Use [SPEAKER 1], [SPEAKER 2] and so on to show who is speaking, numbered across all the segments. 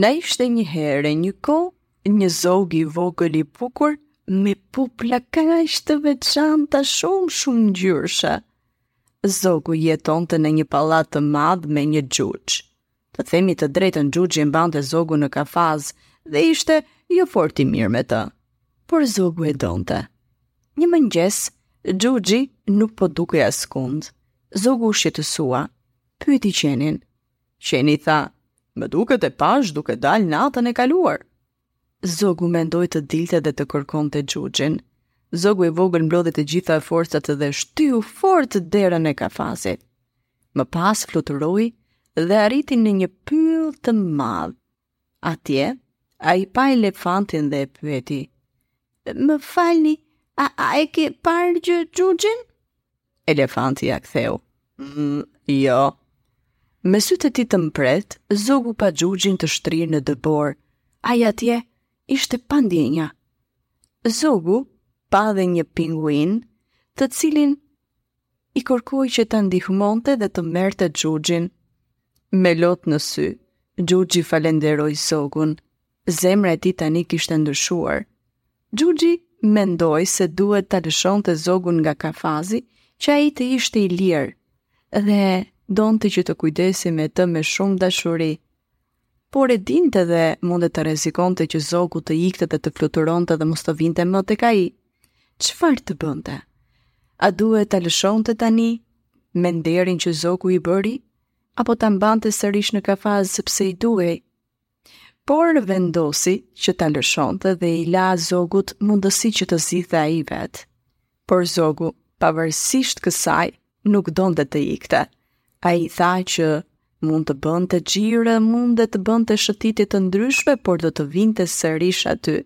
[SPEAKER 1] Na ishte një herë e një kohë një zog i vogël i bukur me pupla kaq të veçanta shumë shumë ngjyrëshe. Zogu jetonte në një pallat të madh me një xhuxh. Të themi të drejtën xhuxhi e mbante zogun në kafaz dhe ishte jo fort i mirë me të. Por zogu e donte. Një mëngjes, xhuxhi nuk po dukej askund. Zogu u shqetësua. Pyeti qenin, Qeni tha, më duket e pashë duke dalë natën e kaluar. Zogu mendoi të dilte dhe të kërkonte xhuxhin. Zogu i vogël mblodhi të gjitha forcat dhe shtyu fort derën e kafazit. Më pas fluturoi dhe arriti në një pyll të madh. Atje, ai pa elefantin dhe e pyeti. Më falni, a, a e ke parë gjë xhuxhin? Elefanti ia ktheu. Mm, jo. Me sytë e tij të mprehtë, zogu pa xhuxhin të shtrirë në dëborë. Ai atje ishte pa ndjenja. Zogu pa dhe një pinguin të cilin i kërkoi që ta ndihmonte dhe të merrte Xhuxhin. Me lot në sy, Xhuxhi falënderoi Zogun. Zemra e tij tani kishte ndryshuar. Xhuxhi mendoi se duhet ta lëshonte Zogun nga kafazi, që ai të ishte i lirë dhe donte që të kujdesej me të me shumë dashuri. Por e dinte dhe mundte të rrezikonte që Zogu të ikte dhe të fluturonte dhe mos të vinte më tek ai. Çfarë të bënte? A duhet ta lëshonte tani me nderin që Zogu i bëri apo ta mbante sërish në kafaz sepse i duhej? Por vendosi që ta lëshonte dhe i la Zogut mundësi që të zgjidhte ai vetë. Por Zogu, pavarësisht kësaj, nuk donte të ikte. Ai i tha që mund të bënte xhiro, mund dhe të bënte shëtitje të ndryshme, por do të vinte sërish aty,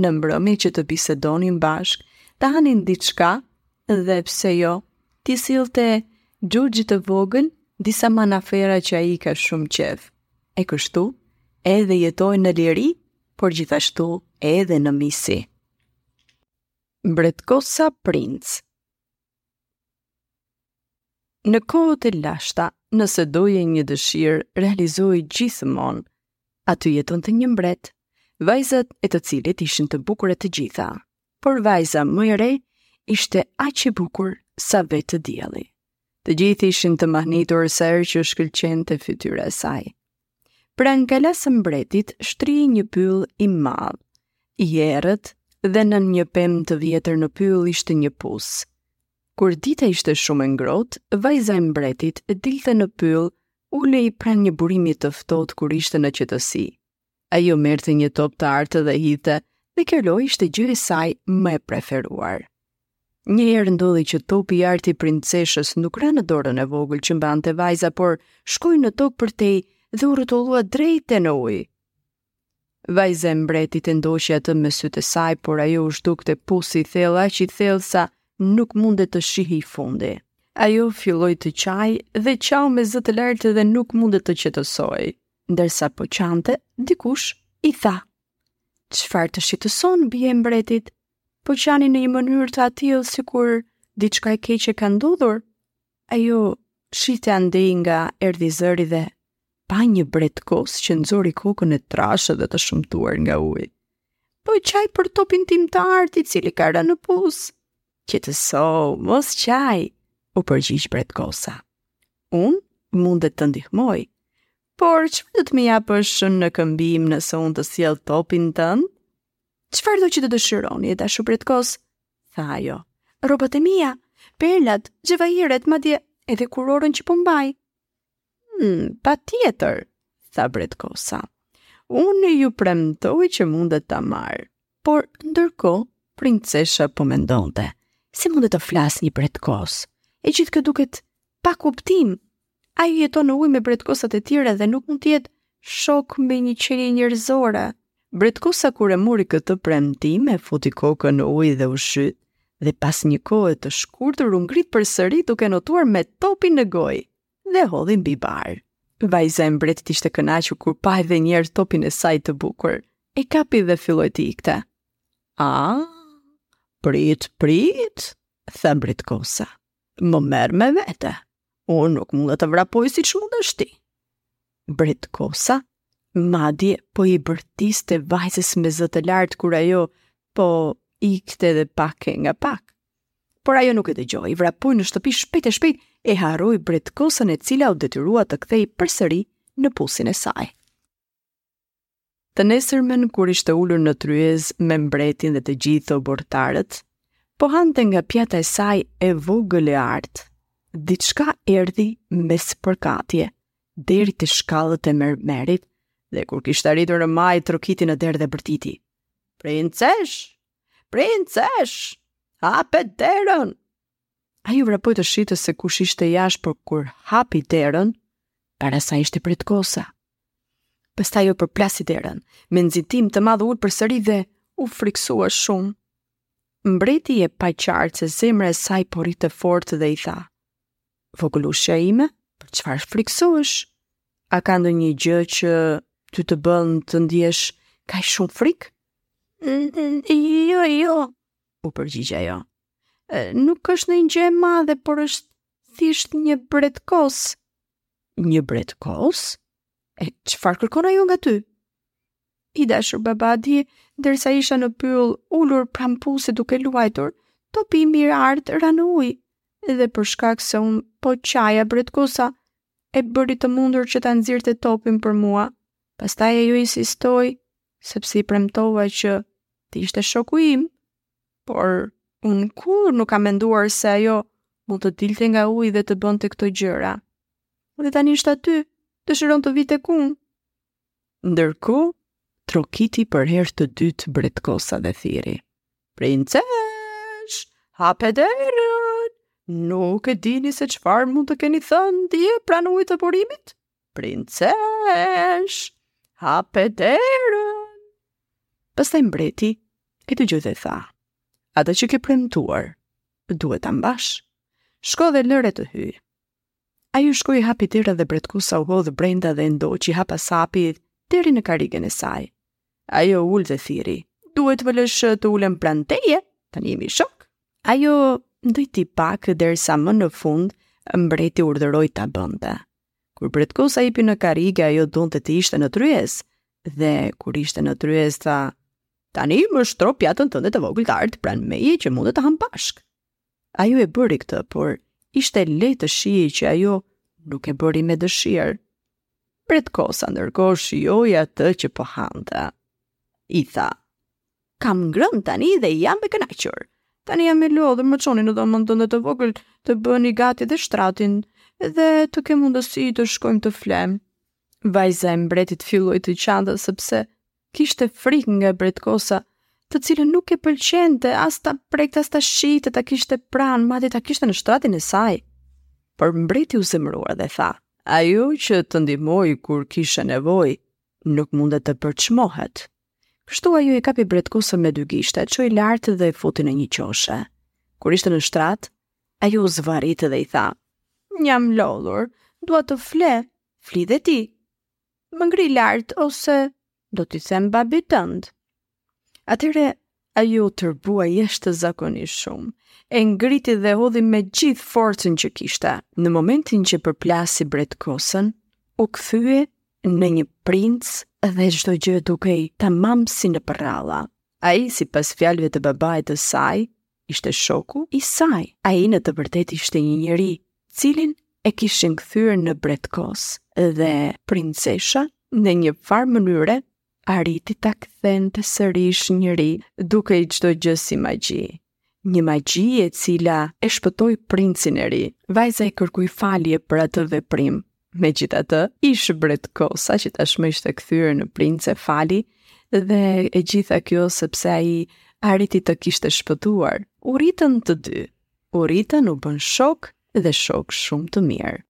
[SPEAKER 1] në mbrëmje që të bisedonin bashkë, të hanin diçka dhe pse jo, t'i sillte Xhuxhit të vogël disa manafera që ai i ka shumë qejf. E kështu, edhe jetoi në liri, por gjithashtu edhe në miqësi. Bretkosa Princ Në kohët e lashta, nëse doje një dëshirë, realizohej gjithmonë. Aty jetonte një mbret, vajzat e të cilit ishin të bukure të gjitha, por vajza më e re ishte aq e bukur sa vetë dielli. Të gjithë ishin të mahnitur sa herë që shkëlqente fytyra e saj. Pranë kalasë së mbretit shtrihej një pyll i madh, i errët dhe nën një pemë të vjetër në pyll ishte një pus. Kur dita ishte shumë e ngrohtë, vajza e mbretit dilte në pyll, ulej pranë një burimi të ftohtë kur ishte në qetësi. Ajo merrte një top të artë dhe hidhte, dhe kjo lojë ishte gjë e saj më e preferuar. Një herë ndodhi që topi i artë i princeshës nuk ra në dorën e vogël që mbante vajza, por shkoi në tokë përtej dhe u rrotullua drejt e në ujë. Vajza e mbretit e ndoqi atë me sytë e saj, por ajo u zhduk te pusi i thellë aq i thellë sa nuk mundte të shihej fundi. Ajo filloi të qajë dhe qau me zë të lartë dhe nuk mundte të qetësohej. Ndërsa po qante, dikush i tha: Çfarë të shqetëson bijë e mbretit? po qani në një mënyrë të atillë sikur diçka e keqe ka ndodhur. Ajo shihte andej nga erdhi zëri dhe pa një bretkosë që nxori kokën e trashë dhe të shëmtuar nga uji. Po qaj për topin tim të artë i cili ka rënë në pus. Qetësohu, mos qaj, u përgjigj bretkosa. Unë mund të të ndihmoj, por ç'do të më japësh në këmbim nëse unë të sjell topin tënd? Çfarëdo që të dëshironi e dashur bretkosë, tha ajo, rrobat e mia, perlat, xhevahiret, madje edhe kurorën që po mbaj. Hmm, patjetër, tha bretkosa. Unë ju premtoj që mund ta marr, por ndërkohë, princesha po mendonte, si mund të flasë një bretkosë, e gjithë kjo duket pa kuptim, Ai jeton në ujë me bretkosat e tjera dhe nuk mund të jetë shok me një qenie njerëzore. Bretkosa kur e mori këtë premtim e futi kokën në ujë dhe u zhyt dhe pas një kohe të shkurtër u ngrit përsëri duke notuar me topin në gojë dhe hodhi mbi bar. Vajza e mbretit ishte e kënaqur kur pa edhe një herë topin e saj të bukur. E kapi dhe filloi të ikte. A, prit, prit, tha bretkosa. Më merr me vete. Unë nuk mund të vrapoj siç mundesh ti. Bretkosa madje po i bërtiste vajzës me zë të lartë kur ajo po ikte edhe pak e nga pak. Por ajo nuk e dëgjoi, vrapoi në shtëpi shpejt e shpejt e harroi bretkosën e cila u detyrua të kthehej përsëri në pusin e saj. Të nesërmen kur ishte ulur në tryezë me mbretin dhe të gjithë oborrtarët, po hante nga pjata e saj e vogël e artë, diçka erdhi me spërkatje deri te shkallët e mermerit dhe kur kishte arritur në majë trokiti në derë dhe bërtiti. Princeshë! Princeshë! Hape derën! Ajo vrapoi të shihte se kush ishte jashtë, por kur hapi derën, para saj ishte bretkosa. Pastaj ajo përplasi derën, me nxitim të madh u ul përsëri dhe u frikësua shumë. Mbreti e pa qartë se zemra e saj po rrihte fort dhe i tha, Vogëlushja ime, për çfarë frikësohesh? A ka ndonjë gjë që ty të bën të ndjesh kaq shumë frikë? Jo, jo, u përgjigj ajo. Nuk është ndonjë gjë e madhe, por është thjesht një bretkosë. Një bretkosë? E çfarë kërkon ajo nga ty? I dashur baba dje, ndërsa isha në pyll ulur pranë pusit duke luajtur, topi im i artë ra në ujë. Dhe për shkak se unë po qaja, bretkosa e bëri të mundur që ta nxirrte topin për mua. Pastaj ajo insistoi sepse i premtova që të ishte shoku im, por unë kurrë nuk kam menduar se ajo mund të dilte nga uji dhe të bënte këto gjëra. Dhe tani është aty, dëshiron të vijë këtu. Ndërkohë, trokiti për herë të dytë bretkosa dhe thirri. Princeshë, hape derën, nuk e dini se çfarë mund të keni thënë dje pranë ujit të burimit? Princeshë, hape derën! Pastaj mbreti e dëgjoi dhe tha, atë që ke premtuar, duhet ta mbash, shko dhe lëre të hyjë. Ajo shkoi hapi derën dhe bretkosa u hodh brenda dhe e ndoqi hap pas hapi deri në karrigen e saj. Ajo u ul dhe thirri, duhet të më lësh të ulem pranë teje, tani jemi shokë. Ajo ndenjti pak derisa më në fund mbreti urdhëroi ta bënte. Kur bretkosa hipi në karrige, ajo donte të ishte në tryezë, dhe kur ishte në tryezë tha, tani më shtro pjatën tënde të vogël të artë pranë meje që mundet të hamë bashkë. Ajo e bëri këtë, por ishte e lehtë të shihej që ajo nuk e bëri me dëshirë. Bretkosa ndërkohë shijoi atë që po hante. I tha, Kam ngrënë tani dhe jam e kënaqur. Tani jam e lodhur, më çoni në dhomën tënde të vogël të bëni gati dhe shtratin dhe të kem mundësi të shkojmë të flemë. Vajza e mbretit filloi të qante sepse kishte frikë nga bretkosa, të cilën nuk e pëlqente as ta prekte as ta shihte ta kishte pranë, madje ta kishte në shtratin e saj. Por mbreti u zemërua dhe tha: "Ajo që të ndihmoi kur kishe nevojë, nuk mundet të përçmohet." Kështu ajo e kapi bretkosën me dy gishte, e çoi lart dhe e futi në një qoshe. Kur ishte në shtrat, ajo u zvarrit dhe i tha: "Jam lodhur, dua të fle, fli dhe ti. Më ngri lart ose do t'i them babit tënd." Atëherë Ajo u tërbua jashtëzakonisht shumë, e ngriti dhe hodhi me gjithë forcën që kishte. Në momentin që përplasi bretkosën, u kthye në një princ dhe çdo gjë dukej tamam si në përralla. Ai, sipas fjalëve të babait të saj, ishte shoku i saj. Ai në të vërtetë ishte një njeri, të cilin e kishin kthyer në bretkos dhe princesha në një farë mënyre arriti ta kthente sërish njeri dukej çdo gjë si magji. Një magji e cila e shpëtoi princin e ri. Vajza i kërkoi falje për atë veprim. Megjithatë, ish bretkosa që tashmë ishte kthyer në princ e fali dhe e gjitha kjo sepse ai arriti të kishte shpëtuar. U rritën të dy. U rritën u bënë shokë dhe shokë shumë të mirë.